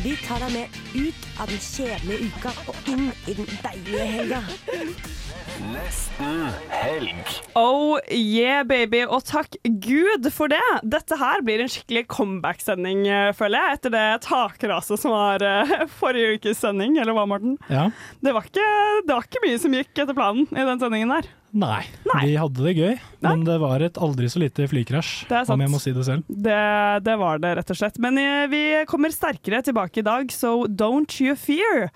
Vi tar deg med ut av den kjedelige uka og inn i den deilige helga. Oh yeah, baby. Og takk Gud for det. Dette her blir en skikkelig comeback-sending, eh, føler jeg, etter det takraset som var eh, forrige ukes sending. Eller hva, Morten? Ja. Det var, ikke, det var ikke mye som gikk etter planen i den sendingen der. Nei, Nei. vi hadde det gøy, men det var et aldri så lite flykrasj, er om jeg må si det selv. Det, det var det, rett og slett. Men eh, vi kommer sterkere tilbake i dag, so don't you fear.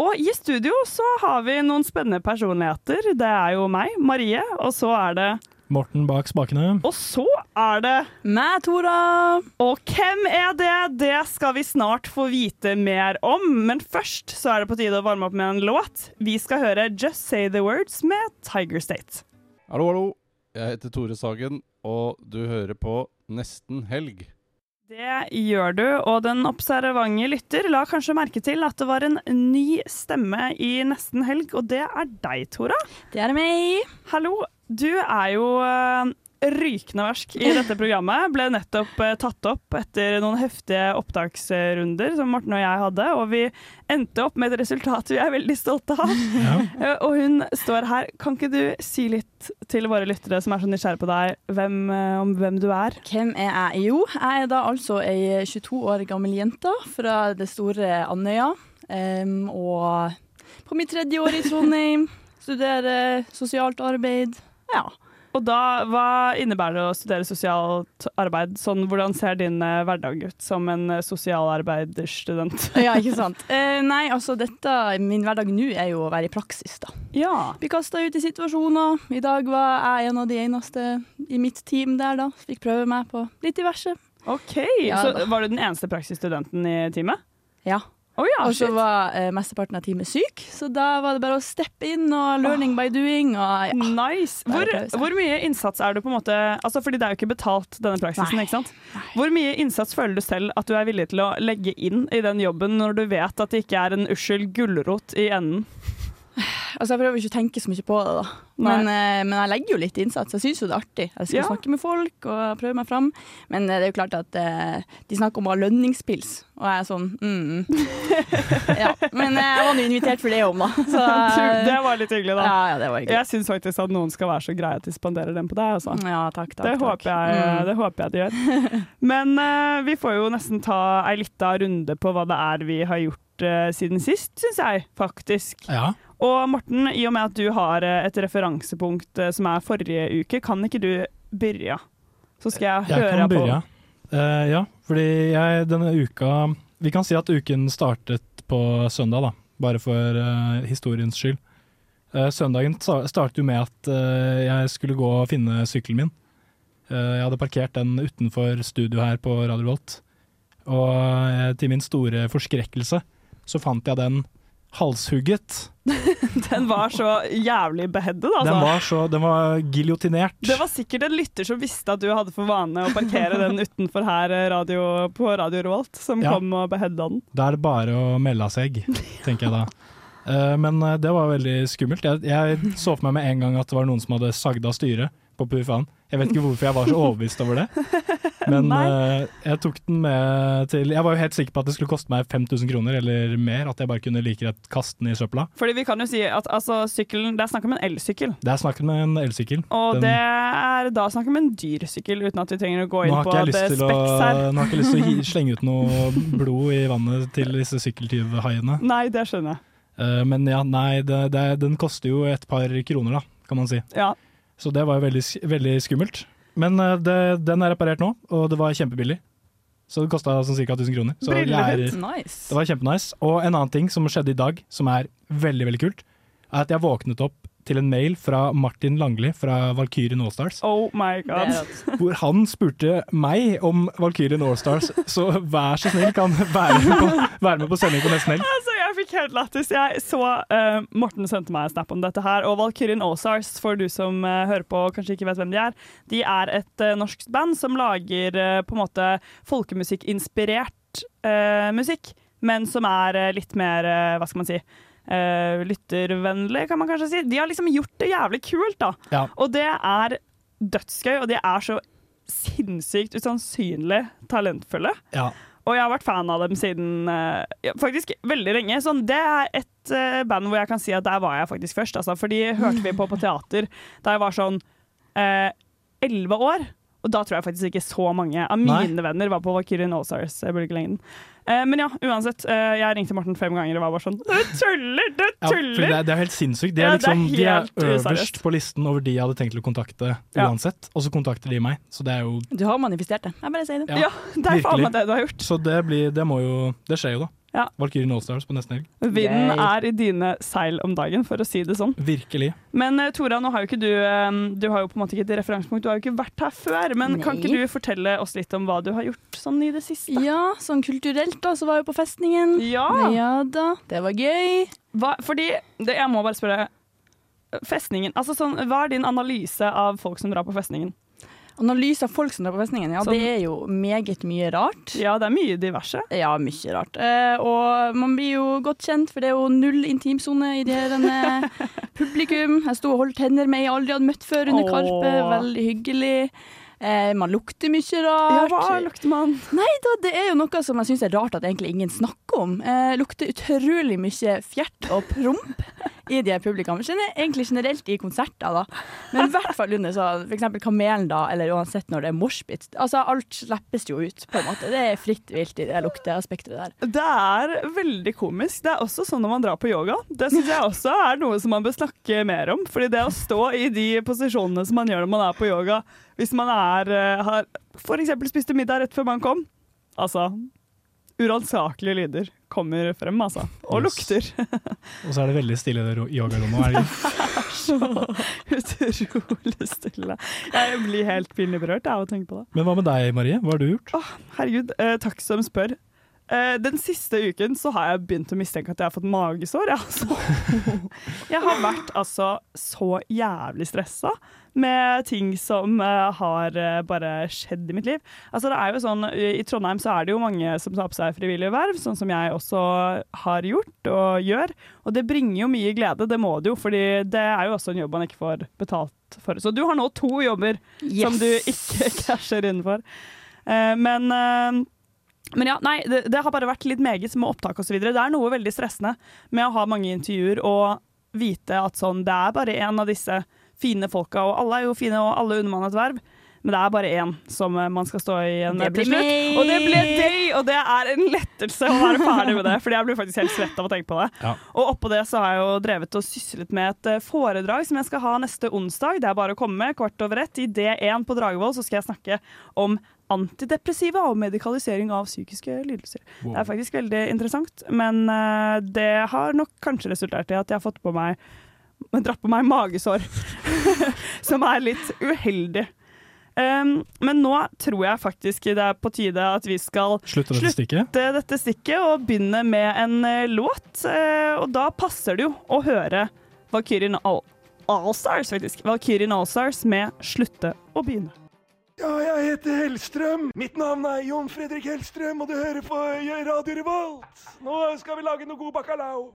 Og i studio så har vi noen spennende personligheter. Det er jo meg, Marie, og så er det Morten bak spakene. Og så er det Meg, Tora. Og hvem er det? Det skal vi snart få vite mer om. Men først så er det på tide å varme opp med en låt. Vi skal høre Just Say The Words med Tiger State. Hallo, hallo. Jeg heter Tore Sagen, og du hører på Nesten helg. Det gjør du, og den observante lytter la kanskje merke til at det var en ny stemme i nesten helg, og det er deg, Tora. Det er meg. Hallo. Du er jo eh, rykende versk i dette programmet. Ble nettopp eh, tatt opp etter noen heftige opptaksrunder som Morten og jeg hadde, og vi endte opp med et resultat vi er veldig stolte av. Ja. Eh, Og hun står her. Kan ikke du si litt til våre lyttere som er så nysgjerrige på deg, hvem, om hvem du er? Hvem er jeg? Jo, jeg er da altså ei 22 år gammel jente fra det store Andøya. Um, og på mitt tredje år i Trondheim. Studerer sosialt arbeid. Ja. Og da, Hva innebærer det å studere sosialt arbeid? Sånn, hvordan ser din eh, hverdag ut som en eh, sosialarbeiderstudent? ja, ikke sant. Eh, nei, altså dette, min hverdag nå er jo å være i praksis, da. Ja. Blir kasta ut i situasjoner. I dag var jeg en av de eneste i mitt team der, da. Fikk prøve meg på litt diverse. OK. Ja, så da. var du den eneste praksisstudenten i teamet? Ja. Å ja, Og så var eh, mesteparten av teamet syk, så da var det bare å steppe inn og learning by doing. Og, ja. Nice. Hvor, hvor mye innsats er du på en måte Altså Fordi det er jo ikke betalt, denne praksisen. Nei. ikke sant? Hvor mye innsats føler du selv at du er villig til å legge inn i den jobben, når du vet at det ikke er en uskyld gulrot i enden? Altså, jeg prøver ikke å tenke så mye på det, da. Men, eh, men jeg legger jo litt innsats. Jeg syns jo det er artig. Jeg skal Ja. snakke med folk og prøve meg fram. Men eh, det er jo klart at eh, de snakker om å ha lønningspils, og jeg er sånn mm. ja. Men eh, jeg var nå invitert for det om, da. Så, eh, det var litt hyggelig, da. ja, ja, det var hyggelig. Jeg syns faktisk at noen skal være så greie at de spanderer den på deg. Altså. Ja, takk, takk. Det, takk. håper jeg, Mm. det håper jeg de gjør. Men eh, vi får jo nesten ta ei lita runde på hva det er vi har gjort siden sist, syns jeg faktisk. Ja. Og Morten, i og med at du har eh, et referansepunkt eh, som er forrige uke, kan ikke du begynne? Så skal jeg, høre Jeg kan på. begynne. Eh, ja, fordi jeg denne uka Vi kan si at uken startet på søndag, da. Bare for uh, historiens skyld. Uh, søndagen startet jo med at uh, jeg skulle gå og finne sykkelen min. Jeg hadde parkert den utenfor studio her på Radio Volt. Og til min store forskrekkelse så fant jeg den halshugget. Den var så jævlig beheadet, altså. Den var så Den var giljotinert. Det var sikkert en lytter som visste at du hadde for vane å parkere den utenfor her eh, radio, på Radio Revolt, som Ja. kom og beheada den. Da er det bare å melde seg, tenker jeg da. Eh, men eh, det var veldig skummelt. Jeg, jeg så for meg med en gang at det var noen som hadde sagd av styret på PUFA-en. Jeg vet ikke hvorfor jeg var så overbevist over det, men eh, jeg tok den med til Jeg var jo helt sikker på at det skulle koste meg 5000 kroner eller mer, at jeg bare kunne like rett kaste den i søpla. Fordi vi kan jo si at altså, sykkelen Det er snakk om en elsykkel. Det er snakk om en elsykkel. Og Den- det er da snakk om en dyr sykkel, uten at vi trenger å gå inn på det speks her. nå har ikke jeg lyst til å slenge ut noe blod i vannet til disse sykkeltyvhaiene. Nei, det skjønner jeg. Uh, men ja, nei, det, det, den koster jo et par kroner, da, kan man si. Ja. Så det var jo veldig, veldig skummelt. Men eh, det, den er reparert nå, og det var kjempebillig. Så det kosta sånn ca. 1000 kroner. Så er, Nice. det var kjempenice. Og en annen ting som skjedde i dag, som er veldig veldig kult, er at jeg våknet opp til en mail fra Martin Langli fra Valkyrien Allstars, Oh my god. hvor han spurte meg om Valkyrien Allstars, så vær så snill kan være med på, være med på sending på nesten helg. Fikk helt lættis. Jeg så uh, Morten sendte meg en snap om dette her, og Valkyrien Ozars, for du som uh, hører på og kanskje ikke vet hvem de er, de er et uh, norsk band som lager på en måte folkemusikkinspirert musikk, men som er litt mer, hva skal man si, lyttervennlig, kan man kanskje si. De har liksom gjort det jævlig kult, da. Ja. Og det er dødsgøy, og de er så sinnssykt usannsynlig talentfulle. Ja. Og jeg har vært fan av dem siden ja, faktisk veldig lenge. Sånn, det er et uh, band hvor jeg kan si at der var jeg faktisk først. Altså, for de hørte vi på på teater da jeg var sånn eh, elleve år. Og da tror jeg faktisk ikke så mange av Nei. mine venner var på Valkyrien Allstars-bølgelengden. Eh, men ja, uansett. Eh, jeg ringte Morten fem ganger og var bare sånn Du tuller! Du Ja, tuller! det, er- det er helt sinnssykt. De Ja, er, det er liksom, de er øverst på listen over de jeg hadde tenkt å kontakte Ja. uansett, og så kontakter de meg. Så det er jo Du har manifestert det. Jeg bare sier det. Ja, ja, det er faen meg det du har gjort. Så det blir Det må jo Det skjer jo, da. Ja. Valkyrien Allstars på nesten helg. Vinden Yay. er i dine seil om dagen, for å si det sånn. Virkelig. Men eh, Tora, nå har jo ikke du eh, Du har jo på en måte ikke et referansepunkt, du har jo ikke vært her før. Men kan ikke du fortelle oss litt om hva du har gjort sånn i det siste? Ja, sånn kulturelt da, så var jeg på festningen. Ja! Ja da, det var gøy. Hva, fordi det, Jeg må bare spørre. Festningen, altså sånn, Hva er din analyse av folk som drar på festningen? Analyse av folk som drar på festningen, ja, Sånn- det er jo meget mye rart. Ja, det er mye diverse. Ja, mye rart. Eh, og man blir jo godt kjent, for det er jo null intimsone i det denne publikum. Jeg sto og holdt hender med ei jeg aldri hadde møtt før under Åh. Karpe. Veldig hyggelig. Eh, man lukter mye rart. Ja, hva lukter man? Nei da, det er jo noe som jeg syns er rart at egentlig ingen snakker om. Eh, lukter utrolig mye fjert og promp i de publikum. Egentlig generelt i konserter, da. Men i hvert fall under så, for eksempel Kamelen, da, eller uansett når det er moshpit. Altså, alt slippes jo ut, på en måte. Det er fritt vilt i det lukteaspektet der. Det er veldig komisk. Det er også sånn når man drar på yoga. Det syns jeg også er noe som man bør snakke mer om. Fordi det å stå i de posisjonene som man gjør når man er på yoga, hvis man er, eh, har f.eks. spiste middag rett før man kom Altså uransakelige lyder kommer frem, altså. Og Yes. lukter. Og så er det veldig stille i yogarommet. utrolig stille. Jeg blir helt pinlig berørt av å tenke på det. Men hva med deg, Marie? Hva har du gjort? Herregud, eh, takk som spør. Eh, den siste uken så har jeg begynt å mistenke at jeg har fått magesår. Jeg, altså. jeg har vært altså så jævlig stressa med ting som eh, har eh, bare skjedd i mitt liv. Altså det er jo sånn, I Trondheim så er det jo mange som tar på seg frivillige verv, sånn som jeg også har gjort og gjør. Og det bringer jo mye glede, det må det jo, fordi det er jo også en jobb man ikke får betalt for. Så du har nå to jobber som du ikke casher innenfor. Men men ja, nei, det, det har bare vært litt meget med opptak osv. Det er noe veldig stressende med å ha mange intervjuer og vite at sånn, det er bare én av disse fine folka, og alle er jo fine, og alle unner man et verv. Men det er bare én som eh, man skal stå i blir til slutt. Og det ble deg! Og det er en lettelse å være ferdig med det, Fordi jeg blir faktisk helt svett av å tenke på det. Ja. Og oppå det så har jeg jo drevet og syslet med et eh, foredrag som jeg skal ha neste onsdag. Det er bare å komme kvart over ett. I D1 på Dragvoll så skal jeg snakke om antidepressiva og medikalisering av psykiske lidelser. Wow. Det er faktisk veldig interessant, men eh, det har nok kanskje resultert i at jeg har fått på meg dratt på meg magesår, som er litt uheldig. Um, men nå tror jeg faktisk det er på tide at vi skal Slutte dette stikket? dette stikket og begynne med en uh, låt. Uh, og da passer det jo å høre Valkyrien Allstars, faktisk. Valkyrien Allstars med 'Slutte å begynne'. Ja, jeg heter Hellstrøm. Mitt navn er Jon Fredrik Hellstrøm, og du hører på Radio Revolt. Nå skal vi lage noe god bacalao.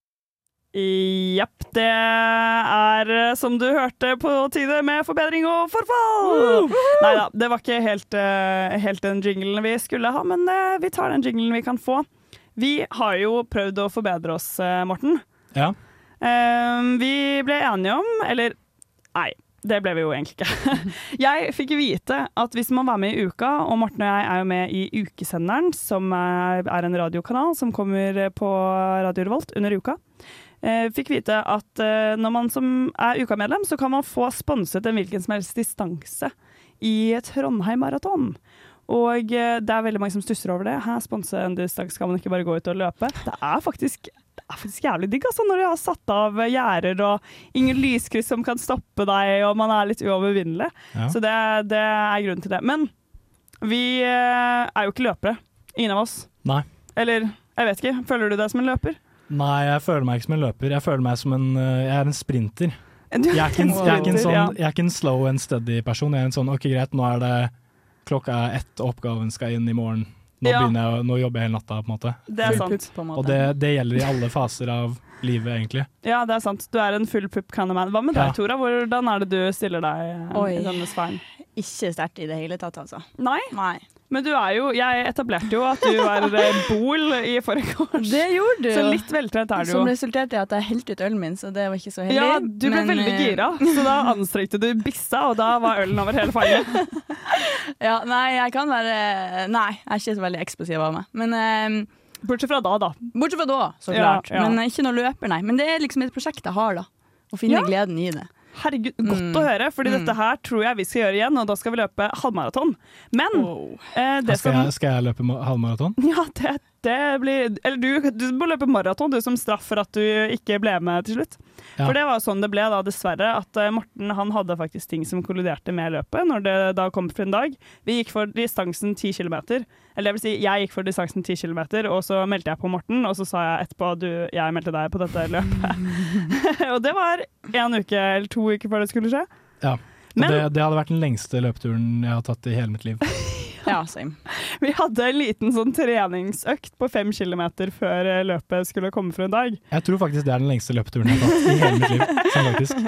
Jepp. det er eh, som du hørte på tide med forbedring og forfall. Nei da, det var ikke helt, eh, helt den jinglen vi skulle ha, men eh, vi tar den jinglen vi kan få. Vi har jo prøvd å forbedre oss, Morten. Ja. Eh, vi ble enige om, eller nei, det ble vi jo egentlig ikke. Jeg fikk vite at hvis man var med i Uka, og Morten og jeg er jo med i Ukesenderen, som er en radiokanal som kommer på Radio Revolt under uka, eh, fikk vite at eh, når man som er Uka-medlem, så kan man få sponset en hvilken som helst distanse i Trondheim Maraton. Og eh, det er veldig mange som stusser over det. Her sponse en distanse, skal man ikke bare gå ut og løpe. Det er faktisk, er faktisk jævlig digg, altså, når de har satt av gjerder og ingen lyskryss som kan stoppe deg, og man er litt uovervinnelig. Ja. Så det, det er grunnen til det. Men vi eh, er jo ikke løpere, ingen av oss. Nei. Eller, jeg vet ikke, føler du deg som en løper? Nei, jeg føler meg ikke som en løper. Jeg føler meg som en eh, Jeg er en sprinter. Jeg er ikke en, jeg er en, sånn, jeg er ikke en slow and steady person. Jeg er en sånn OK, greit, nå er det klokka er ett, og oppgaven skal inn i morgen. Nå, Ja. jeg, nå jobber jeg hele natta, på en måte. Det er sant. Og det, det gjelder i alle faser av livet, egentlig. Ja, det er sant. Du er en full pupp kind of man. Hva med Ja. deg, Tora? Hvordan er det du stiller deg eh, Oi. i denne sfæren? Ikke sterkt i det hele tatt, altså. Nei? Nei. Men du er jo Jeg etablerte jo at du var eh, bol i forgårs. Det gjorde du. Så litt veltrent er du jo. Som resulterte i at jeg helte ut ølen min, så det var ikke så heldig. Ja, du ble men, veldig eh, gira, så da anstrengte du bissa, og da var ølen over hele fanget. Ja, nei, jeg kan være Nei, jeg er ikke så veldig eksplosiv av meg. Men eh, Bortsett fra da, da. Bortsett fra da, så klart. ja. Men eh, ikke noe løper, nei. Men det er liksom et prosjekt jeg har, da. Å finne Ja. gleden i det. Herregud, godt Mm. å høre, fordi Mm. dette her tror jeg vi skal gjøre igjen, og da skal vi løpe halvmaraton. Men eh, det Skal som jeg, skal jeg løpe halvmaraton? Ja, det, det blir Eller du, du må løpe maraton, du, som straff for at du ikke ble med til slutt. Ja. For det var sånn det ble, da, dessverre. At eh, Morten han hadde faktisk ting som kolliderte med løpet når det da kom for en dag. Vi gikk for distansen 10 km. Eller det vil si, jeg gikk for distansen 10 km, og så meldte jeg på Morten, og så sa jeg etterpå du, jeg meldte deg på dette løpet. og det var en uke eller to uker før det skulle skje. Ja. Og Men- det, det hadde vært den lengste løpeturen jeg har tatt i hele mitt liv. Ja, same. Vi hadde en liten sånn treningsøkt på fem kilometer før eh, løpet skulle komme for en dag. Jeg tror faktisk det er den lengste løpeturen jeg har tatt i hele mitt liv. Sånn faktisk.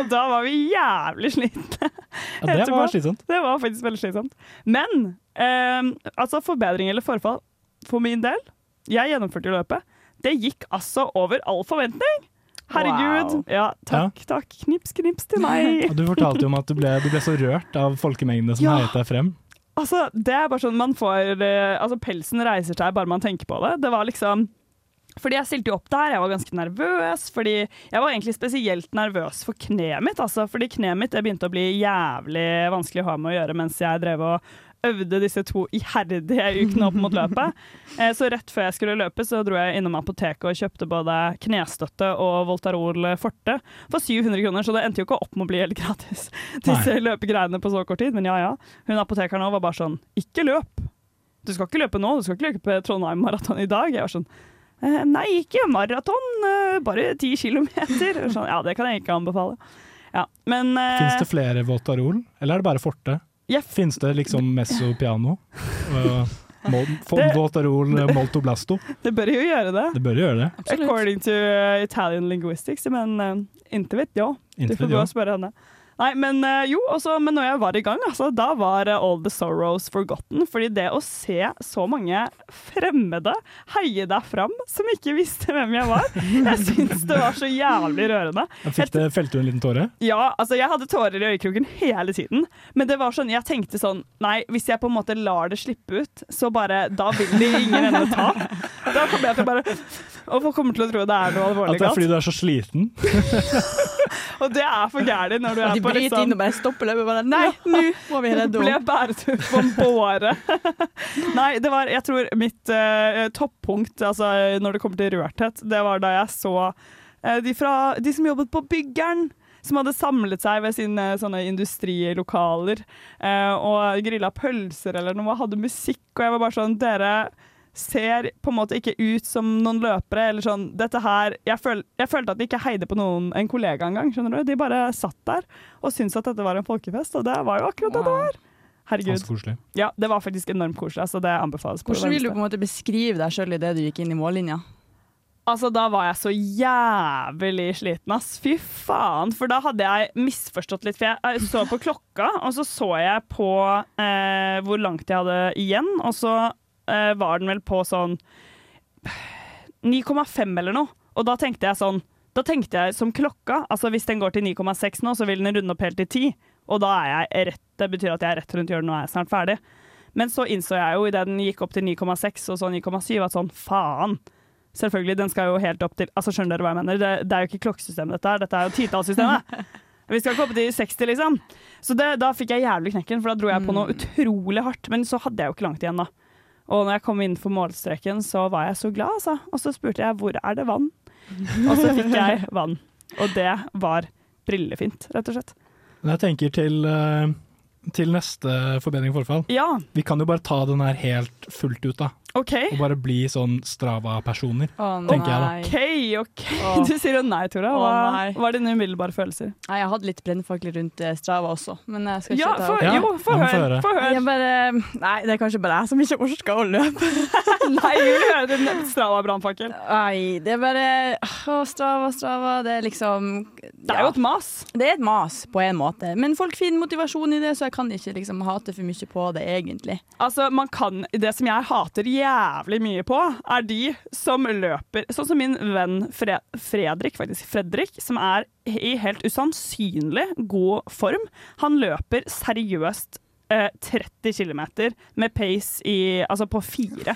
Og da var vi jævlig slitne. Ja, det etterpå. var slitsomt. Det var faktisk veldig slitsomt. Men eh, altså forbedring eller forfall for min del. Jeg gjennomførte løpet. Det gikk altså over all forventning. Herregud. Wow. Ja, takk, takk. Knips, knips til meg. Og du fortalte jo om at du ble, du ble så rørt av folkemengdene som Ja. heiet deg frem. Altså, det er bare sånn man får eh, Altså, pelsen reiser seg bare man tenker på det. Det var liksom fordi jeg stilte jo opp der, jeg var ganske nervøs. Fordi jeg var egentlig spesielt nervøs for kneet mitt. Altså, fordi kneet mitt det begynte å bli jævlig vanskelig å ha med å gjøre mens jeg drev og øvde disse to iherdige ukene opp mot løpet. Eh, Så rett før jeg skulle løpe, så dro jeg innom apoteket og kjøpte både knestøtte og Voltarol Forte for 700 kroner, så det endte jo ikke opp med å bli helt gratis, disse løpegreiene på så kort tid. Men ja ja. Hun apotekeren òg var bare sånn Ikke løp! Du skal ikke løpe nå, du skal ikke løpe Trondheim Maraton i dag. Jeg var sånn «Eh, Nei, ikke maraton, eh, bare ti kilometer. Sånn, ja, det kan jeg ikke anbefale. Ja, men Fins det flere Voltarol, eller er det bare Forte? Jeg Fins det liksom Messo Piano? Fondotarol Mol Det- Molto Blasto? det bør jo gjøre det. Det bør gjøre det. According to uh, Italian linguistics, men uh, inte vet jeg. Du får gå og spørre henne. Nei, men uh, jo, også, men når jeg var i gang, altså, da var uh, all the sorrows forgotten. Fordi det å se så mange fremmede heie deg fram, som ikke visste hvem jeg var, jeg syns det var så jævlig rørende. Fikk det, felte du en liten tåre? Ja, altså jeg hadde tårer i øyekroken hele tiden. Men det var sånn, jeg tenkte sånn Nei, hvis jeg på en måte lar det slippe ut, så bare Da vil de ingen ende ta. Da kommer jeg til å bare Og folk kommer til å tro det er noe alvorlig galt. At det er fordi du er så sliten? Og det er for gærent når du er på liksom de bryter inn og bare stopper løpet. Bare, Nei, nå må vi redde ble henne. båret ut på en båre. Nei, det var Jeg tror mitt uh, toppunkt altså, når det kommer til rørthet, det var da jeg så uh, de, fra, de som jobbet på Byggeren. Som hadde samlet seg ved sine sånne industrilokaler eh, og grilla pølser eller noe, hadde musikk, og jeg var bare sånn Dere ser på en måte ikke ut som noen løpere. eller sånn, dette her, Jeg, føl, jeg følte at de ikke heide på noen, en kollega engang. skjønner du? De bare satt der og syntes at dette var en folkefest, og det var jo akkurat det det var. Herregud. Så koselig. Ja, det var faktisk enormt koselig. Altså, det anbefales. på det Hvordan vil du på en måte beskrive deg sjøl idet du gikk inn i mållinja? Altså, da var jeg så jævlig sliten, ass. Fy faen. For da hadde jeg misforstått litt. For jeg så på klokka, og så så jeg på eh, hvor langt jeg hadde igjen, og så eh, var den vel på sånn 9,5 eller noe. Og da tenkte jeg sånn Da tenkte jeg som klokka. Altså Hvis den går til 9,6 nå, så vil den runde opp helt til 10. Og da er jeg rett Det betyr at jeg er rett rundt hjørnet, nå er jeg snart ferdig. Men så innså jeg jo idet den gikk opp til 9,6 og så 9,7 at sånn faen. Selvfølgelig, den skal jo helt opp til Altså Skjønner dere hva jeg mener? Det, det er jo ikke klokkesystemet dette her, dette er jo titallssystemet. Vi skal opp til 60, liksom. Så det, da fikk jeg jævlig knekken, for da dro jeg på noe utrolig hardt. Men så hadde jeg jo ikke langt igjen, da. Og når jeg kom inn for målstreken, så var jeg så glad, altså. Og så spurte jeg hvor er det vann? Og så fikk jeg vann. Og det var brillefint, rett og slett. Men jeg tenker til, eh, til neste forbedring og forfall. Ja. Vi kan jo bare ta den her helt fullt ut, da. OK. Og bare bli sånn Strava-personer, oh, tenker jeg da. OK, OK. Oh. Du sier jo nei, Tora. Hva, nei. hva er dine umiddelbare følelser? Nei, jeg hadde litt brennfakler rundt eh, Strava også, men jeg skal ikke Ja, ta for. Ja, jo, få høre. bare, nei, det er kanskje bare jeg som ikke orker å løpe. Nei, Julie, vil høre din Strava-brannfakkel. Nei, det er bare å, Strava, Strava. Det er liksom Det er jo et mas. Det er et mas, på en måte. Men folk finner motivasjon i det, så jeg kan ikke liksom hate for mye på det, egentlig. Altså, man kan, Det som jeg hater jævlig mye på, er de som løper Sånn som min venn Fre Fredrik, faktisk. Fredrik, som er i helt usannsynlig god form. Han løper seriøst eh, 30 km med pace i, altså på fire.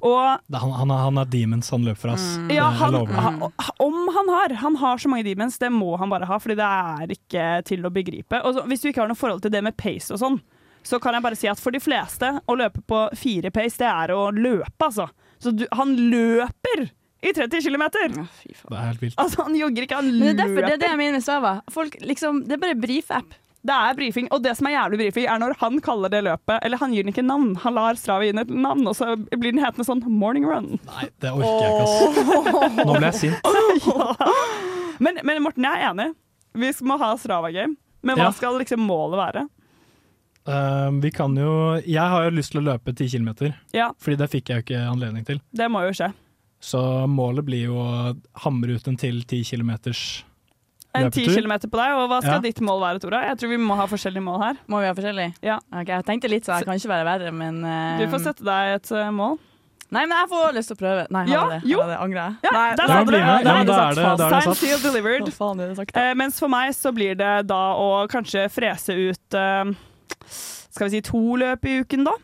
Og Han, han, er- han er demons han løper fra, oss. Det- ja, han, han, om han har Han har så mange demons, det må han bare ha, Fordi det er ikke til å begripe. Og så, hvis du ikke har noe forhold til det med pace og sånn, så kan jeg bare si at for de fleste, å løpe på fire pace, det er å løpe, altså. Så du, han løper i 30 km! Ja. Det er helt vilt. Altså, han jogger ikke, han løper. det er derfor det er det jeg mener med Strava. Folk liksom, Det er bare brief-app. Det er brifing, og det som er jævlig brifing, er når han kaller det løpet Eller han gir den ikke navn, han lar Strava gi den et navn, og så blir den hetende sånn Morning Run. Nei, det orker jeg ikke, ass. Nå ble jeg sint. ja. men, men Morten, jeg er enig. Vi må ha Strava-game. Men hva Ja. skal liksom målet være? Eh, vi kan jo Jeg har jo lyst til å løpe 10 km, Ja, Fordi det fikk jeg jo ikke anledning til. det må jo skje. Så målet blir jo å hamre ut en til 10 km En 10 kilometer på deg, og hva skal Ja. ditt mål være, Tora? Jeg tror vi må ha forskjellige mål her. Må vi ha forskjellige? Ja. Ok, jeg tenkte litt så jeg kan ikke være verre, men uh, Du får sette deg et uh, mål. Nei, men jeg får lyst til å prøve. Nei, Ja, har det? jo. Har det? Angrer jeg? Ja, Nei, der Ja, sa bli. Ja, men da er det, da er det satt. satt. seal delivered. Faen det sagt? Eh, mens for meg så blir det da å kanskje frese ut Skal vi si to løp i uken, da?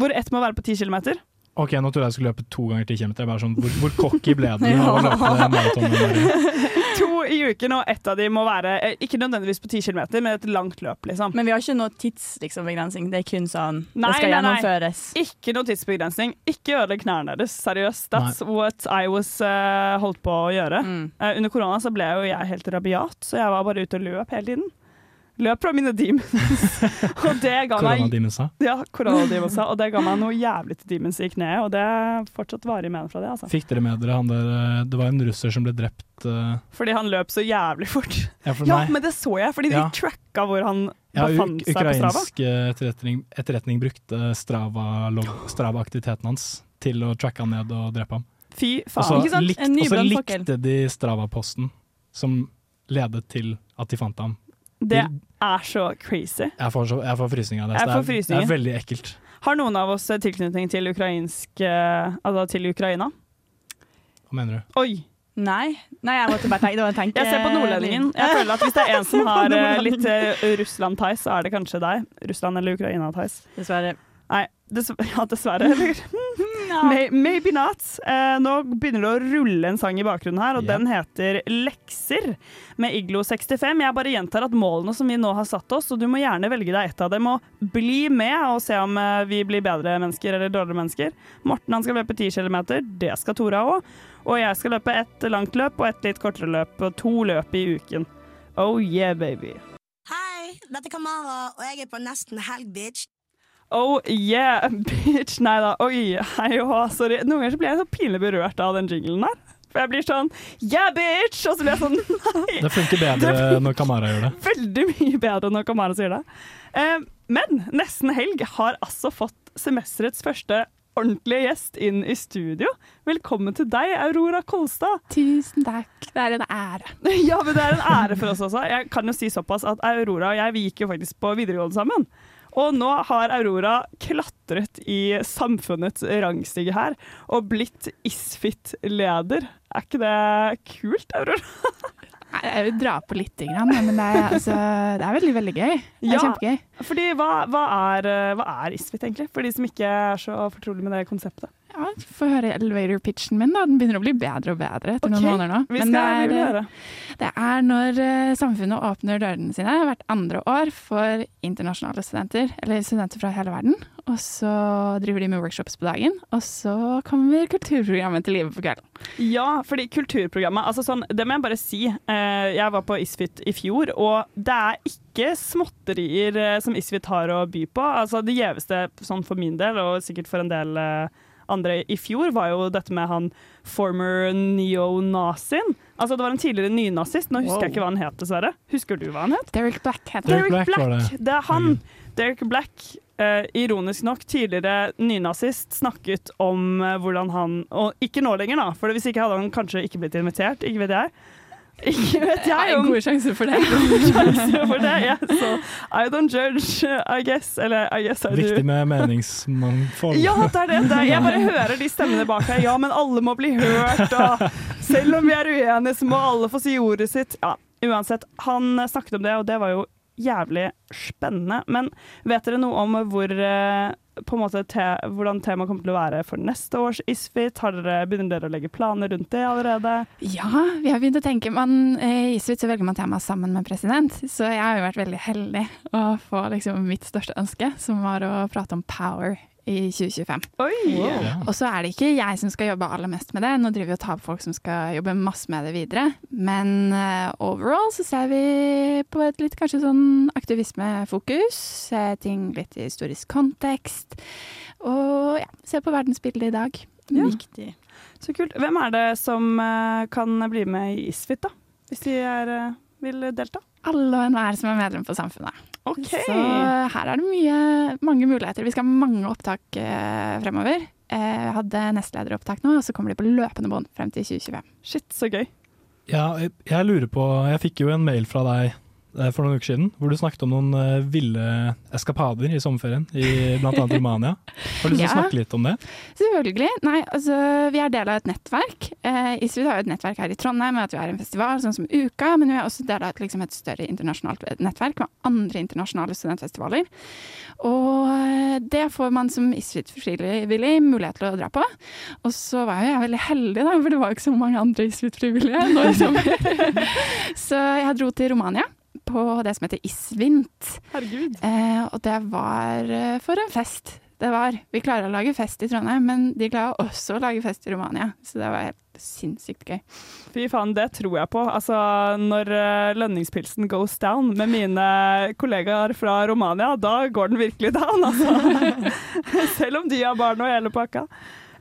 Hvor ett må være på 10 km. Ok, nå trodde jeg skulle løpe to ganger 10 km. Jeg bare sånn, hvor, hvor cocky ble den? ja. det? To i uken, og ett av de må være eh, ikke nødvendigvis på 10 km, men et langt løp, liksom. Men vi har ikke noe tidsbegrensning. Det er kun sånn Nei, det skal nei, nei. gjennomføres. Ikke noe tidsbegrensning. Ikke ødelegg knærne deres. Seriøst. That's what I was uh, holdt på å gjøre. Mm. Uh, under korona så ble jo jeg helt rabiat, så jeg var bare ute og løp hele tiden. Løp fra mine demons. og det ga meg Koronadimensa. ja, koronadimensa, og det ga meg noe jævlig til demons i kneet, og det er fortsatt varig med fra det. altså. Fikk dere med dere han der eh, Det var en russer som ble drept uh... Fordi han løp så jævlig fort. Ja, for Ja, men det så jeg, fordi de Ja. tracka hvor han Ja, befant seg på Strava. ukrainsk eh, etterretning, etterretning brukte Strava-aktiviteten Strava-aktiviteten hans til å tracke han ned og drepe ham. Fy faen. Også, Ikke sant? likt, En og så likte de Strava-posten som ledet til at de fant ham. Det er så crazy. Jeg får, så, jeg får frysninger av det. Det, er, det er veldig ekkelt. Har noen av oss eh, tilknytning til ukrainsk eh, Altså til Ukraina? Hva mener du? Oi! Nei. Nei, jeg måtte bare tenke. Tenke Jeg ser på nordlendingen. Jeg føler at Hvis det er en som har eh, litt Russland-ties, så er det kanskje deg. Russland eller Ukraina-ties. Dessverre. Nei, dess ja, dessverre. Eller? May, maybe not. Eh, nå begynner det å rulle en sang i bakgrunnen her, og yeah. den heter 'Lekser' med Iglo65. Jeg bare gjentar at målene som vi nå har satt oss, og du må gjerne velge deg ett av dem, og bli med og se om eh, vi blir bedre mennesker eller dårligere mennesker. Morten han skal løpe 10 km, det skal Tora òg. Og jeg skal løpe ett langt løp og ett litt kortere løp, og to løp i uken. Oh yeah, baby. Hei, dette er Kamara, og jeg er på nesten helg, bitch. Oh yeah, bitch. Nei da. Oi, hei og hå, sorry. Noen ganger så blir jeg så pinlig berørt av den jinglen der. For jeg blir sånn yeah, bitch! Og så blir jeg sånn nei. Det funker bedre når Kamara gjør det. Veldig mye bedre når Kamara sier det. Eh, men Nesten Helg har altså fått semesterets første ordentlige gjest inn i studio. Velkommen til deg, Aurora Kolstad. Tusen takk. Det er en ære. Ja, men det er en ære for oss også. Jeg kan jo si såpass at Aurora og jeg vi gikk jo faktisk på videregående sammen. Og nå har Aurora klatret i samfunnets rangstige her og blitt Isfit-leder. Er ikke det kult, Aurora? Nei, Jeg vil dra på litt, men det er, altså, det er veldig, veldig gøy. Det er Ja. kjempegøy. Fordi hva, hva, er, hva er Isfit, egentlig? For de som ikke er så fortrolig med det konseptet. Ja, Få høre elevator-pitchen min. da. Den begynner å bli bedre og bedre etter noen måneder nå. Men det, er, høre. det er når eh, samfunnet åpner dørene sine hvert andre år for internasjonale studenter, eller studenter fra hele verden. Og så driver de med workshops på dagen, og så kommer kulturprogrammet til live på kvelden. Ja, fordi kulturprogrammet altså sånn, Det må jeg bare si. Eh, jeg var på Isfit i fjor, og det er ikke småtterier eh, som Isfit har å by på. Altså Det gjeveste sånn for min del, og sikkert for en del eh, andre i fjor, var jo dette med han former neonazien. Altså det var en tidligere nynazist, nå husker Wow. jeg ikke hva han het, dessverre. Husker du hva han het? Derek Black het Derek Black Black, var det. det er han. Derek Black, eh, ironisk nok, tidligere nynazist, snakket om eh, hvordan han Og ikke nå lenger, da, for hvis ikke hadde han kanskje ikke blitt invitert, ikke vet jeg. Ikke vet jeg Ja, om gode sjanser for det. Sjanser for det, ja. Så I don't judge, I guess. Eller I guess I do. Viktig med meningsmangfold. Ja, det er det. det er, jeg bare hører de stemmene bak her. Ja, men alle må bli hørt. Og selv om vi er uenige, så må alle få si ordet sitt. Ja, uansett. Han snakket om det, og det var jo jævlig spennende. Men vet dere noe om hvor eh, på en måte te hvordan temaet kommer til å være for neste års ISFIT? Dere, begynner dere å legge planer rundt det allerede? Ja, vi har begynt å tenke. Man, eh, I Isfit så velger man tema sammen med president, så jeg har jo vært veldig heldig å få liksom mitt største ønske, som var å prate om power i 2025. Oi! Og så er det ikke jeg som skal jobbe aller mest med det, nå driver vi og tar på folk som skal jobbe masse med det videre. Men uh, overall så ser vi på et litt kanskje sånn aktivismefokus, se ting litt i historisk kontekst, og ja, se på verdensbildet i dag. Ja. Viktig. Så kult. Hvem er det som uh, kan bli med i ISFIT, da? Hvis de er, uh, vil delta? Alle og enhver som er medlem på Samfunnet. Ok. Så her er det mye, mange muligheter. Vi skal ha mange opptak eh, fremover. Eh, Jeg hadde nestlederopptak nå, og så kommer de på løpende bånd frem til 2025. Shit, så gøy. Ja, jeg, jeg lurer på Jeg fikk jo en mail fra deg for noen uker siden hvor du snakket om noen eh, ville eskapader i sommerferien, i bl.a. Romania. Har du lyst til å snakke litt om det? Selvfølgelig. Nei, altså, vi er del av et nettverk. Eh, ISVID har jo et nettverk her i Trondheim med at vi har en festival sånn som Uka, men vi er også del av et, liksom, et større internasjonalt nettverk med andre internasjonale studentfestivaler. Og eh, det får man som ISVID-frivillig mulighet til å dra på. Og så var jo jeg veldig heldig, da, for det var jo ikke så mange andre ISVID-frivillige nå i sommer. så jeg dro til Romania. På det som heter Isvint. Herregud. Eh, og det var eh, for en fest. Det var. Vi klarer å lage fest i Trondheim, men de klarer også å lage fest i Romania. Så det var helt sinnssykt gøy. Fy faen, det tror jeg på. Altså, når eh, lønningspilsen goes down med mine kollegaer fra Romania, da går den virkelig down, altså. Selv om de har barn og hele pakka.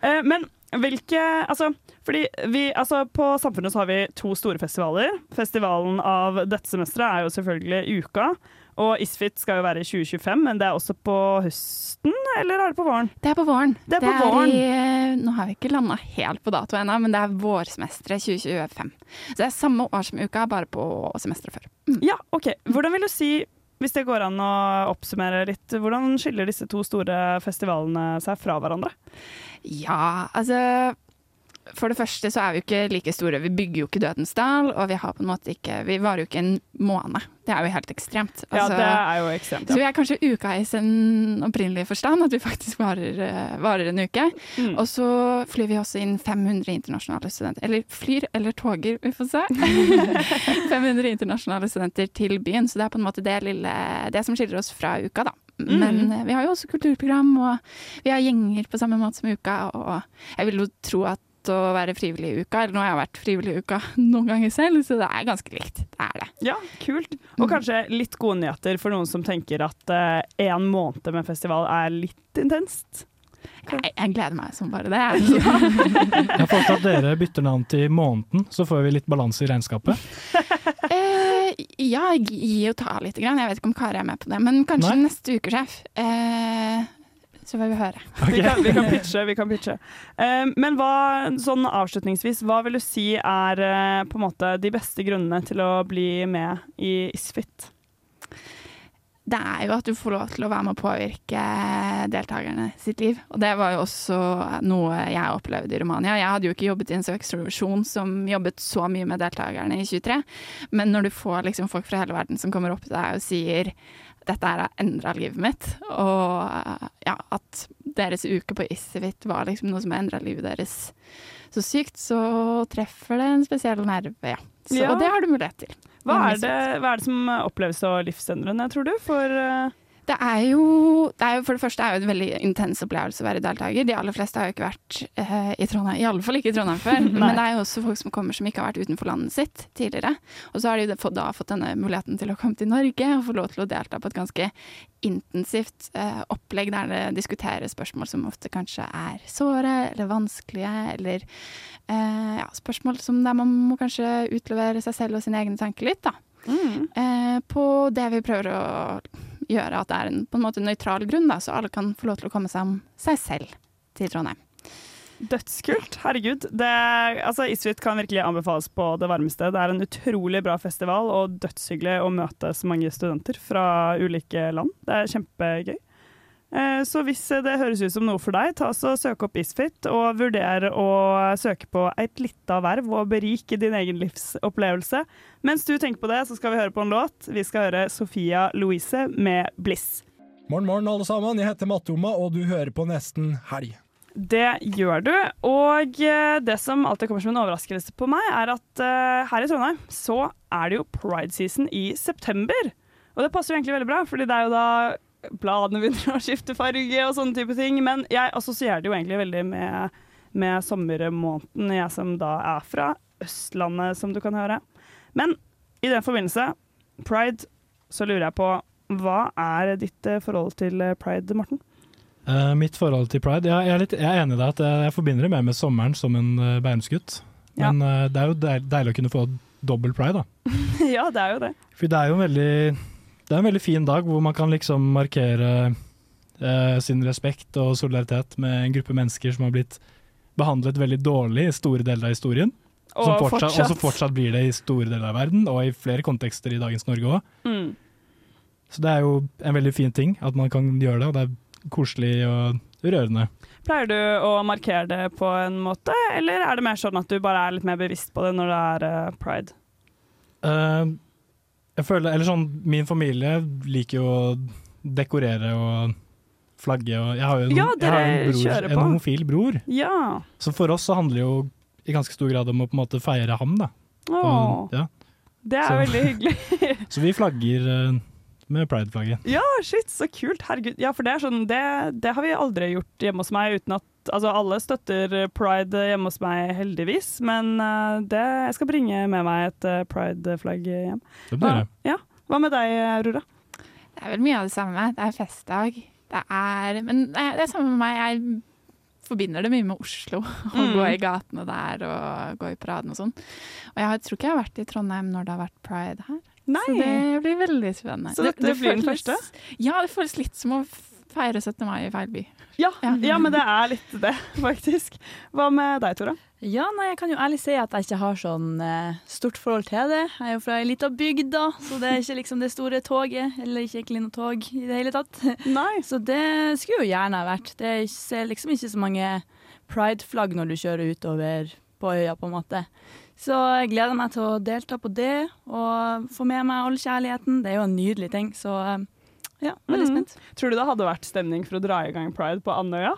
Eh, men hvilke Altså, fordi vi Altså, på Samfunnet så har vi to store festivaler. Festivalen av dette semesteret er jo selvfølgelig Uka. Og Isfit skal jo være i 2025, men det er også på høsten, eller er det på våren? Det er på våren. Det er på våren. i, eh, nå har vi ikke landa helt på dato ennå, men det er vårsemesteret 2025. Så det er samme år som uka, bare på semesteret før. Ja, OK. Hvordan vil du si, hvis det går an å oppsummere litt, hvordan skiller disse to store festivalene seg fra hverandre? Ja, altså For det første så er vi jo ikke like store. Vi bygger jo ikke Dødens dal, og vi har på en måte ikke Vi varer jo ikke en måned. Det er jo helt ekstremt. Ja, Altså, det er jo ekstremt. Så vi er kanskje uka i sin opprinnelige forstand, at vi faktisk varer, eh, varer en uke. Mm. Og så flyr vi også inn 500 internasjonale studenter. Eller flyr eller toger, vi får se. 500 internasjonale studenter til byen. Så det er på en måte det lille Det som skiller oss fra uka, da. Men Mm. vi har jo også kulturprogram, og vi har gjenger på samme måte som uka. Og jeg vil jo tro at å være frivillig i uka, eller nå har jeg vært frivillig i uka noen ganger selv, så det er ganske likt. Det er det. Ja, kult. Og kanskje litt gode nyheter for noen som tenker at én en måned med festival er litt intenst. Jeg, jeg gleder meg som bare det. Jeg foreslår at dere bytter navn til Måneden, så får vi litt balanse i regnskapet. Eh, ja, gi og ta litt. Grann. Jeg vet ikke om Kari er med på det, men kanskje Nei. neste uke, sjef. Eh, så får vi høre. Vi, kan, vi kan pitche. vi kan pitche. Uh, men hva, sånn avslutningsvis, hva vil du si er uh, på en måte de beste grunnene til å bli med i Isfit? Det er jo at du får lov til å være med å påvirke deltakerne sitt liv. Og det var jo også noe jeg opplevde i Romania. Jeg hadde jo ikke jobbet i en seksualisasjon som jobbet så mye med deltakerne i 23, men når du får liksom folk fra hele verden som kommer opp til deg og sier dette her har endra livet mitt, og ja, at deres uke på Isivit var liksom noe som endra livet deres så sykt, så treffer det en spesiell nerve, ja. Så, Ja. Og det har du mulighet til. Hva er, det, hva er det som oppleves så livsendrende, tror du, for eh, Det er, jo, det er jo For det første er jo en veldig intens opplevelse å være deltaker. De aller fleste har jo ikke vært eh, i Trondheim, i alle fall ikke i Trondheim før. Men det er jo også folk som kommer som ikke har vært utenfor landet sitt tidligere. Og så har de jo fått, da fått denne muligheten til å komme til Norge og få lov til å delta på et ganske intensivt eh, opplegg der det diskuteres spørsmål som ofte kanskje er såre eller vanskelige, eller eh, ja, spørsmål som der man må kanskje utlevere seg selv og sine egne tanker litt, da. Eh, på det vi prøver å gjøre, at det er en på en måte nøytral grunn, da, så alle kan få lov til å komme som seg selv til Trondheim. Dødskult. Herregud. Det, altså, Isfit kan virkelig anbefales på det varmeste. Det er en utrolig bra festival og dødshyggelig å møte så mange studenter fra ulike land. Det er kjempegøy. Eh, Så hvis det høres ut som noe for deg, ta så søk opp Isfit og vurder å søke på et lite verv og berike din egen livsopplevelse. Mens du tenker på det, så skal vi høre på en låt. Vi skal høre Sofia Louise med 'Bliss'. Morgen, morgen, alle sammen. Jeg heter Matoma, og du hører på Nesten Helg. Det gjør du. Og eh, det som alltid kommer som en overraskelse på meg, er at eh, her i Trondheim så er det jo pride season i september. Og det passer jo egentlig veldig bra, fordi det er jo da bladene begynner å skifte farge og sånne type ting. Men jeg assosierer det jo egentlig veldig med, med sommermåneden, jeg som da er fra Østlandet, som du kan høre. Men i den forbindelse, pride, så lurer jeg på hva er ditt eh, forhold til eh, pride, Morten? Uh, mitt forhold til pride jeg, er litt, jeg er enig i deg at jeg, jeg forbinder det mer med sommeren som en uh, bærumsgutt. Men uh, det er jo deil, deilig å kunne få dobbel pride, da. ja, det er jo det. For det er jo en veldig, det er en veldig fin dag hvor man kan liksom markere eh, sin respekt og solidaritet med en gruppe mennesker som har blitt behandlet veldig dårlig i store deler av historien. Og som fortsatt, fortsatt. Og som fortsatt blir det i store deler av verden, og i flere kontekster i dagens Norge òg. Mm. Så det er jo en veldig fin ting at man kan gjøre det, og det er koselig og rørende. Pleier du å markere det på en måte, eller er det mer sånn at du bare er litt mer bevisst på det når det er uh, pride? Eh, jeg føler, eller sånn, Min familie liker jo å dekorere og flagge. Og jeg har jo en, Ja, har en, bror, en homofil bror. Ja. Så for oss så handler det jo i ganske stor grad om å på en måte feire ham. da. Åh, Og, ja. det er Så- veldig hyggelig. Så vi flagger eh, med pride-flagget. ja, shit, så kult. Herregud. Ja, for det er sånn, det, det har vi aldri gjort hjemme hos meg uten at Altså, alle støtter pride hjemme hos meg, heldigvis, men eh, det, jeg skal bringe med meg et eh, pride-flagg hjem. Det blir det. Ja. Hva med deg, Aurora? Det er vel mye av det samme. Det er festdag. Det er Men det er det samme med meg. Jeg forbinder det mye med Oslo. Å Mm. gå i gatene der og gå i paraden og sånn. Og jeg tror ikke jeg har vært i Trondheim når det har vært pride her. Nei. Så det blir veldig spennende. Så dette blir den første? Ja, det føles litt som å feire 17. mai i feil by. Ja, ja, men det er litt det, faktisk. Hva med deg, Tora? Ja, nei, jeg kan jo ærlig si at jeg ikke har sånn eh, stort forhold til det. Jeg er jo fra ei lita bygd, da, så det er ikke liksom det store toget, eller ikke egentlig noe tog i det hele tatt. Nei. Så det skulle jo gjerne ha vært. Det ser liksom ikke så mange pride-flagg når du kjører utover på øya, på en måte. Så jeg gleder meg til å delta på det, og få med meg all kjærligheten. Det er jo en nydelig ting, så eh, ja, veldig Mm. Tror du det hadde vært stemning for å dra i gang pride på Andøya?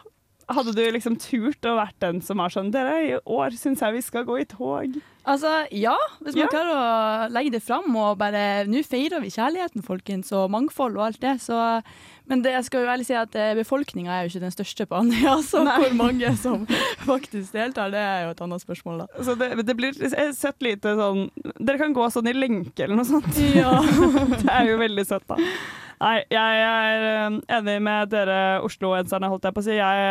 Hadde du liksom turt å vært den som var sånn Dere, i år syns jeg vi skal gå i tog. Altså, ja, hvis man Ja. klarer å legge det fram og bare Nå feirer vi kjærligheten, folkens, og mangfold og alt det, så Men det jeg skal jo ærlig si at befolkninga er jo ikke den største på Andøya, så Nei. hvor mange som faktisk deltar, det er jo et annet spørsmål, da. Så det, det blir søtt lite sånn Dere kan gå sånn i lenke eller noe sånt. Ja. det er jo veldig søtt, da. Nei, jeg er eh, enig med dere Oslo-enserne, holdt jeg på å si. Jeg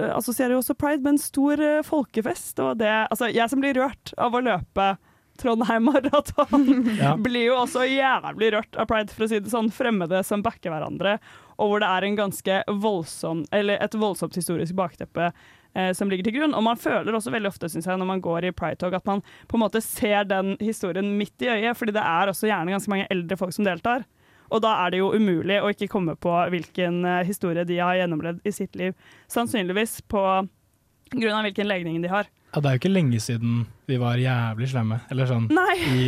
eh, assosierer jo også pride med en stor eh, folkefest. Og det, altså, jeg som blir rørt av å løpe Trondheim Maraton, Ja. blir jo også jævlig rørt av pride, for å si det sånn. Fremmede som backer hverandre, og hvor det er en ganske voldsom, eller et voldsomt historisk bakteppe eh, som ligger til grunn. Og man føler også veldig ofte, synes jeg, når man går i pride-tog, at man på en måte ser den historien midt i øyet, fordi det er også gjerne ganske mange eldre folk som deltar. Og da er det jo umulig å ikke komme på hvilken eh, historie de har gjennomlevd i sitt liv. Sannsynligvis på grunn av hvilken legning de har. Ja, det er jo ikke lenge siden vi var jævlig slemme, eller sånn Nei. i,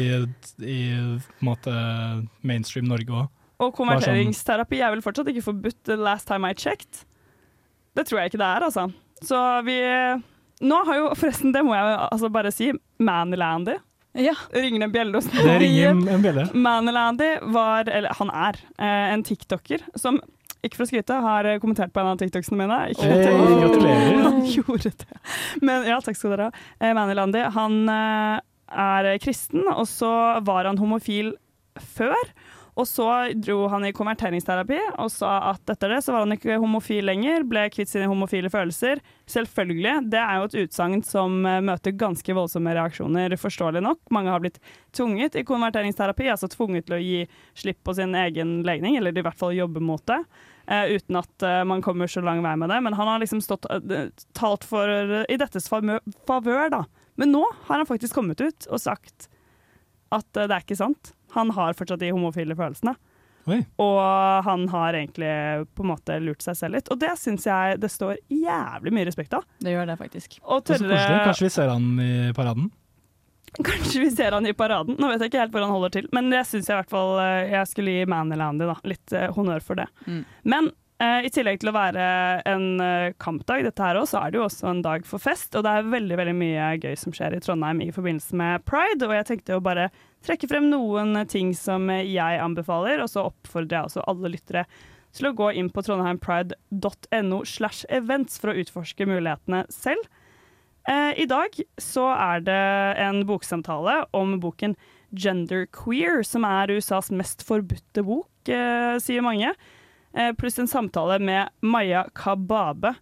i måte mainstream Norge òg. Og konverteringsterapi er vel fortsatt ikke forbudt the last time I checked. Det tror jeg ikke det er, altså. Så vi Nå har jo forresten, det må jeg altså bare si, Manlandy Ja. Ringer en bjelle hos? Det ringer en bjelle. Manilandy var, eller han er, eh, en tiktoker som ikke for å skryte, har eh, kommentert på en av TikToksene mine. Ikke Hey, gratulerer. Han gjorde det. Men ja, takk skal dere ha. Eh, Manilandy, han er kristen, og så var han homofil før. Og så dro han i konverteringsterapi og sa at etter det så var han ikke homofil lenger, ble kvitt sine homofile følelser. Selvfølgelig, det er jo et utsagn som eh, møter ganske voldsomme reaksjoner, forståelig nok. Mange har blitt tvunget i konverteringsterapi, altså tvunget til å gi slipp på sin egen legning, eller i hvert fall jobbe mot det. Uh, uten at uh, man kommer så lang vei med det. Men han har liksom stått, uh, talt for i dettes favør, da. Men nå har han faktisk kommet ut og sagt at det er ikke sant. Han har fortsatt de homofile følelsene. Oi. Og han har egentlig på en måte lurt seg selv litt. Og det syns jeg det står jævlig mye respekt av. Det gjør det faktisk. Og tørre- Kanskje vi ser han i paraden? Kanskje vi ser han i paraden. Nå vet jeg ikke helt hvor han holder til, men det syns jeg i hvert fall eh, jeg skulle gi Manilandy litt eh, honnør for det. Mm. Men eh, i tillegg til å være en kampdag, dette her også, så er det jo også en dag for fest. Og det er veldig veldig mye gøy som skjer i Trondheim i forbindelse med pride. Og jeg tenkte jo bare trekke frem noen ting som jeg anbefaler, og så oppfordrer jeg også alle lyttere til å gå inn på trondheimpride.no slash events for å utforske mulighetene selv. Eh, I dag så er det en boksamtale om boken Genderqueer, som er USAs mest forbudte bok, eh, sier mange. Eh, pluss en samtale med Maya Kababe.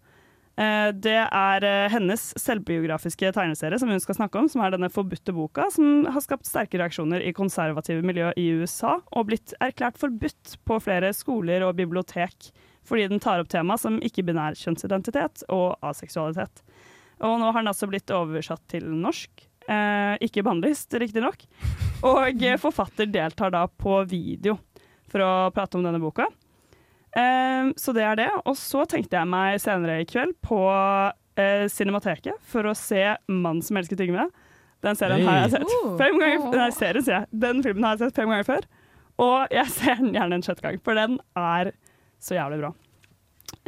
Eh, det er eh, hennes selvbiografiske tegneserie som hun skal snakke om, som er denne forbudte boka, som har skapt sterke reaksjoner i konservative miljø i USA, og blitt erklært forbudt på flere skoler og bibliotek fordi den tar opp tema som ikke-binær kjønnsidentitet og aseksualitet. Og nå har den altså blitt oversatt til norsk. Eh, ikke bannlyst, riktignok. Og eh, forfatter deltar da på video for å prate om denne boka. Eh, så det er det. Og så tenkte jeg meg senere i kveld på uh, Cinemateket for å se 'Mannen som elsket Yngve'. Den serien har jeg sett Oh. fem ganger Nei, serien, sier jeg. Den filmen har jeg sett fem ganger før. Og jeg ser den gjerne en sjette gang, for den er så jævlig bra.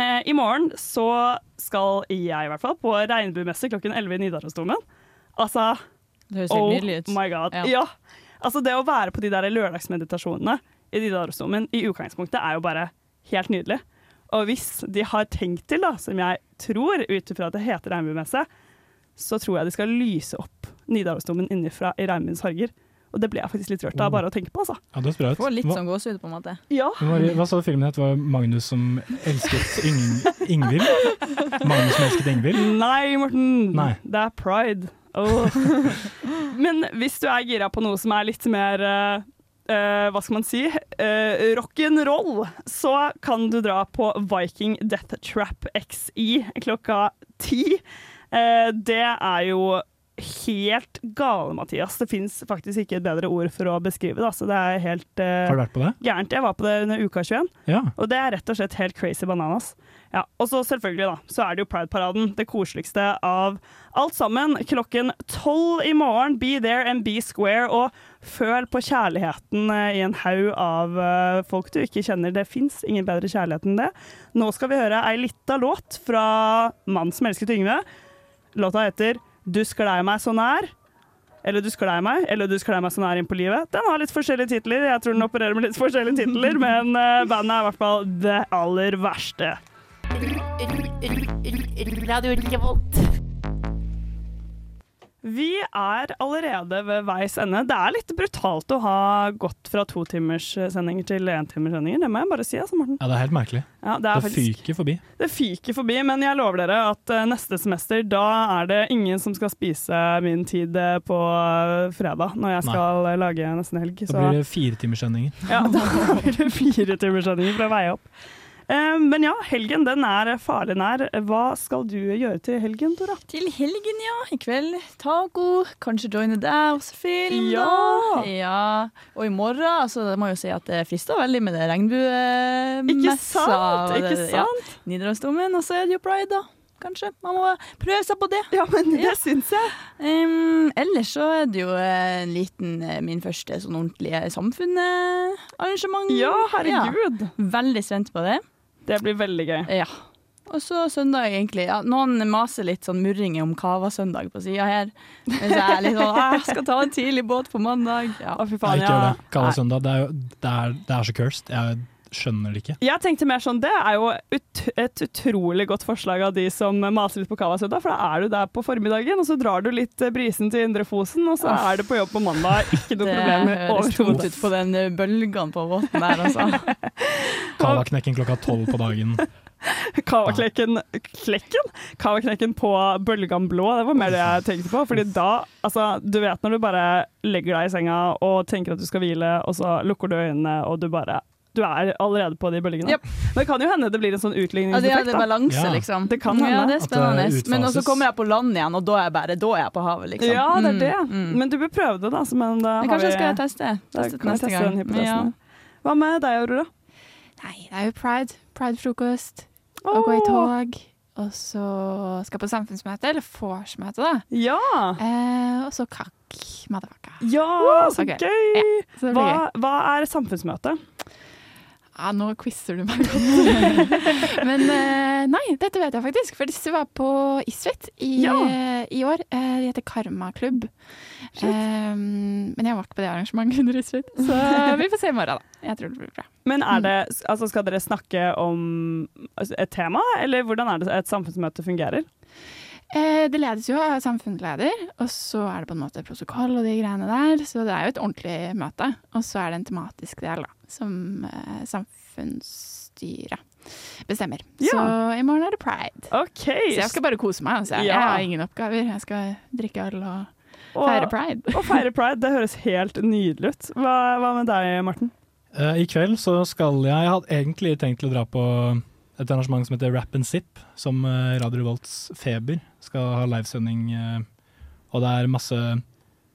Uh, I morgen så skal jeg i hvert fall på regnbuemesse klokken 11 i Nidarosdomen. Altså Det høres helt Oh nydelig ut. my god. Ja. Ja. Altså det å være på de der lørdagsmeditasjonene i Nidarosdomen i utgangspunktet er jo bare helt nydelig. Og hvis de har tenkt til, da, som jeg tror, ut ifra at det heter regnbuemesse, så tror jeg de skal lyse opp Nidarosdomen innenfra i regnbuens farger. Og det ble jeg faktisk litt rørt av bare å tenke på, altså. Ja, det høres ut. Får litt sånn gåsehud, på en måte. Ja. Hva, hva sa du filmen het? Var Magnus som elsket Ing Ingvild? Magnus som elsket Ingvild? Nei, Morten. Nei. Det er pride. Oh. Men hvis du er gira på noe som er litt mer eh, eh, hva skal man si? Uh, Rock'n'roll, så kan du dra på Viking Death Trap XI klokka ti. Uh, det er jo helt gale, Mathias. Det fins faktisk ikke et bedre ord for å beskrive det. Altså, det er helt uh, Har du vært på det? gærent. Jeg var på det under uka 21. Ja. Og det er rett og slett helt crazy bananas. Ja, og så selvfølgelig da, så er det jo Pride-paraden, det koseligste av alt sammen. Klokken tolv i morgen, be there and be square, og føl på kjærligheten eh, i en haug av eh, folk du ikke kjenner. Det fins ingen bedre kjærlighet enn det. Nå skal vi høre ei lita låt fra Mann som elsket Yngve. Låta heter Du sklei meg så nær. Eller Du sklei meg, eller Du sklei meg så nær inn på livet. Den har litt forskjellige titler. Jeg tror den opererer med litt forskjellige titler, men eh, bandet er i hvert fall det aller verste. Radio Revolt. Vi er allerede ved veis ende. Det er litt brutalt å ha gått fra to timers sendinger til entimerssendinger, timers sendinger. Det må jeg bare si, altså, Morten. Ja, det er helt merkelig. Ja, det det faktisk- fyker forbi. Det fyker forbi, men jeg lover dere at eh, neste semester, da er det ingen som skal spise min tid eh, på eh, fredag, når jeg skal Nei. lage nesten helg. Da blir det firetimerssendinger. Ja, da blir det fire timers sendinger for å veie opp. Eh, men ja, helgen den er farlig nær. Hva skal du gjøre til helgen, Tora? Til helgen, ja. I kveld taco. Kanskje joine deg også film. Ja! Da. ja. Og i morgen, altså, det må jeg jo si at det frister veldig med det regnbuemessa. Ikke sant, ikke sant? ja. Nidarosdomen, og så er det jo pride, da. Kanskje. Man må prøve seg på det. Ja, men det syns jeg. Um, ellers så er det jo en liten eh, min første sånn ordentlige samfunnet-arrangement. Ja, herregud. Ja. Veldig spent på det. Det blir veldig gøy. Ja. Og så søndag, egentlig. Ja, noen maser litt sånn murring om Cava-søndag på sida her. Mens jeg er litt sånn «Ah, Jeg skal ta en tidlig båt på mandag. Ja. Fy Nei, faen, ikke gjør det. Kava-søndag, Det er, jo, det, det er så cursed. Jeg skjønner det ikke. Jeg tenkte mer sånn, Det er jo ut, et utrolig godt forslag av de som maser litt på Kavasøda. For da er du der på formiddagen, og så drar du litt eh, brisen til Indre Fosen, og så Uff. er du på jobb på mandag. Ikke noe Det problem høres tungt ut på den bølgen på båten der, altså. Kavaknekken klokka tolv på dagen. Kavaklekken Klekken? Kavaknekken på Bølgan blå, det var mer det jeg tenkte på. Fordi da, altså, du vet når du bare legger deg i senga og tenker at du skal hvile, og så lukker du øynene, og du bare du er allerede på de bølgene. Yep. Men det kan jo hende det blir en sånn Ja, det, utligningseffekt. det er balanse, Ja. liksom. Det kan Ja, hende. det er det spennende. Men så kommer jeg på land igjen, og da er jeg bare da er jeg på havet, liksom. Ja, det er det. Mm, mm. Men du bør prøve det, da. så- Men da Men har kanskje vi, jeg skal teste. Teste det jeg neste gang. den. Ja. Hva med deg, Aurora? Nei, det er jo pride. Pride-frokost. Og gå i tog. Og så skal på samfunnsmøte, eller vorsmøte, da. Ja! Eh, og så kakk madafaka. Ja, så gøy! Ja, så Hva, gøy. hva er samfunnsmøte? Ja, nå quizer du meg godt. Men eh, nei, dette vet jeg faktisk. For disse var på Isfit i, Ja. i år. Eh, de heter Karmaklubb. Um, men jeg var ikke på det arrangementet under Isfit, så vi får se i morgen, da. Jeg tror det blir bra. Men er det, altså Skal dere snakke om et tema, eller hvordan er det et samfunnsmøte fungerer? Eh, det ledes jo av samfunnsleder, og så er det på en måte protokoll og de greiene der. Så det er jo et ordentlig møte. Og så er det en tematisk del, da, som eh, samfunnsstyret bestemmer. Ja. Så i morgen er det pride. Okay. Så jeg skal bare kose meg. Altså. Jeg har ingen oppgaver. Jeg skal drikke øl og og, feire pride. og feire pride, det høres helt nydelig ut. Hva, hva med deg, Morten? Uh, I kveld så skal jeg Jeg hadde egentlig tenkt til å dra på et arrangement som heter Rap and Zip, som eh, Radio Revolts Feber skal ha livesending. eh, og det er masse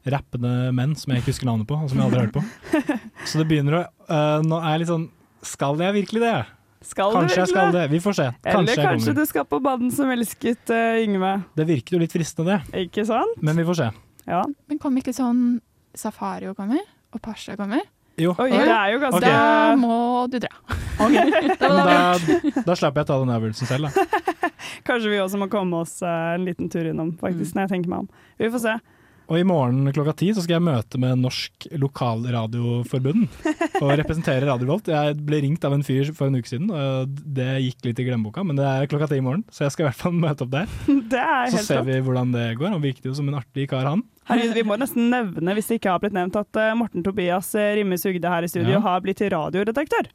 rappende menn som jeg ikke husker navnet på, og som jeg aldri har hørt på. Så det begynner å uh, Nå er jeg litt sånn Skal jeg virkelig det? Skal Kanskje du jeg skal virkelig? det. Vi får se. Kanskje Eller kanskje du skal på baden som elsket uh, Yngve. Det virker jo litt fristende, det. Ikke sant? Men vi får se. Ja. Men kom ikke sånn Safario kommer, og Pasha kommer? Jo. Oi, det er jo ganske okay. Da må du dra. Men da, da slapper jeg ta den øvelsen selv, da. Kanskje vi også må komme oss eh, en liten tur innom, faktisk, når jeg tenker meg om. Vi får se. Og i morgen klokka ti så skal jeg møte med Norsk Lokalradioforbund og representere Radio Revolt. Jeg ble ringt av en fyr for en uke siden, og det gikk litt i glemmeboka, men det er klokka ti i morgen, så jeg skal i hvert fall møte opp der. Det er Så helt ser vi hvordan det går. Han virket jo som en artig kar, han. Herregud, vi må nesten nevne, hvis det ikke har blitt nevnt, at eh, Morten Tobias eh, Rimme Sugde her i studio Ja. har blitt radioredaktør.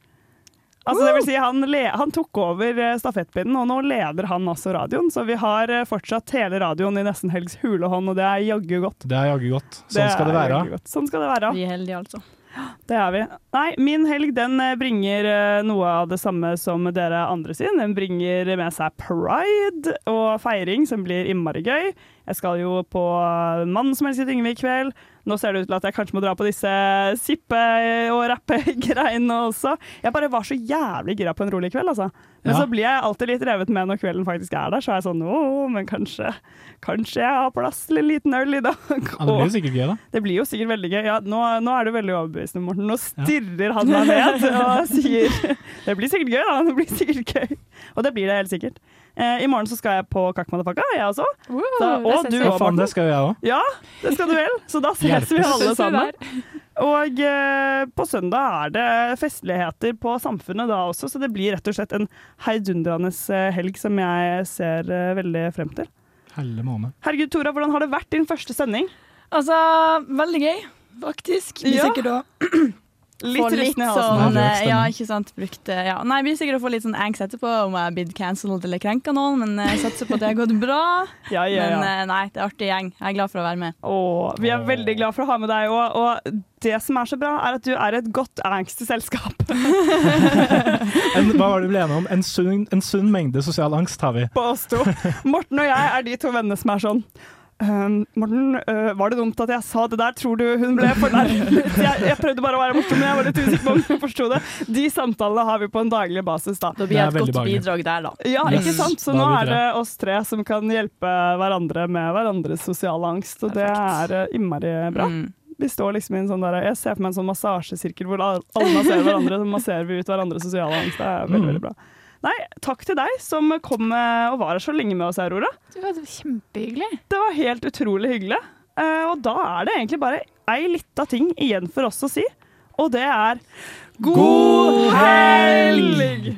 Altså, det vil si, han, le han tok over eh, stafettpinnen, og nå leder han også radioen. Så vi har eh, fortsatt hele radioen i Nesten Helgs hulehånd, og det er jaggu godt. Det er jaggu godt. Sånn skal det være. Sånn skal det være. Vi er heldige, altså. Det er vi. Nei, min helg den eh, bringer noe av det samme som dere andre sin. Den bringer med seg pride og feiring, som blir innmari gøy. Jeg skal jo på Mannen som elsket Yngve i kveld. Nå ser det ut til at jeg kanskje må dra på disse sippe- og rappe-greiene også. Jeg bare var så jævlig gira på en rolig kveld, altså. Men Ja. så blir jeg alltid litt revet med når kvelden faktisk er der. Så er jeg sånn å, men kanskje, kanskje jeg har plass til en liten øl i dag. Ja, det blir jo sikkert gøy, da. Det blir jo sikkert veldig gøy. Ja, nå, nå er du veldig overbevisende, Morten. Nå stirrer han meg ned og sier Det blir sikkert gøy, da. Det blir sikkert gøy. Og det blir det helt sikkert. Eh, I morgen så skal jeg på Kakk Madafaka, jeg også. Wow, da, og du og Morten. det skal jo jeg òg. Ja, det skal du vel. Så da ses vi alle sammen. Og eh, på søndag er det festligheter på Samfunnet da også, så det blir rett og slett en heidundrende eh, helg som jeg ser eh, veldig frem til. Helle måned. Herregud, Tora, hvordan har det vært din første sending? Altså, veldig gøy, faktisk. Hvis Ja. ikke å Litt litt sånn eh. Ja, ikke sant. Brukt ja. Nei, blir sikkert å få litt sånn angst etterpå om jeg har blitt cancelled eller krenka noen, men jeg satser på at det har gått bra. Ja, ja, ja. Men eh, nei, det er artig gjeng. Jeg er glad for å være med. Åh, vi er veldig glad for å ha med deg òg. Og det som er så bra, er at du er et godt angstselskap. En, hva var det vi ble enige om? En sunn, en sunn mengde sosial angst har vi. på oss to. Morten og jeg er de to vennene som er sånn «Ehm, Morten, uh, var det dumt at jeg sa det der? Tror du hun ble fornærmet? Jeg, jeg prøvde bare å være morsom, men jeg var litt usikker på om hun forsto det. De samtalene har vi på en daglig basis, da. Da Det blir jeg et godt behagelig. bidrag der, da. Ja, Yes, ikke sant? Så nå er det oss tre som kan hjelpe hverandre med hverandres sosiale angst, og det er uh, innmari bra. Mm. Vi står liksom i en sånn der, Jeg ser for meg en sånn massasjesirkel hvor alle alle masserer hverandre, så masserer vi ut hverandres sosiale angst. Det er veldig, Mm. veldig bra. Nei, takk til deg som kom eh, og var her så lenge med oss, Aurora. Det var kjempehyggelig. Det var helt utrolig hyggelig. Eh, og da er det egentlig bare ei lita ting igjen for oss å si, og det er God helg!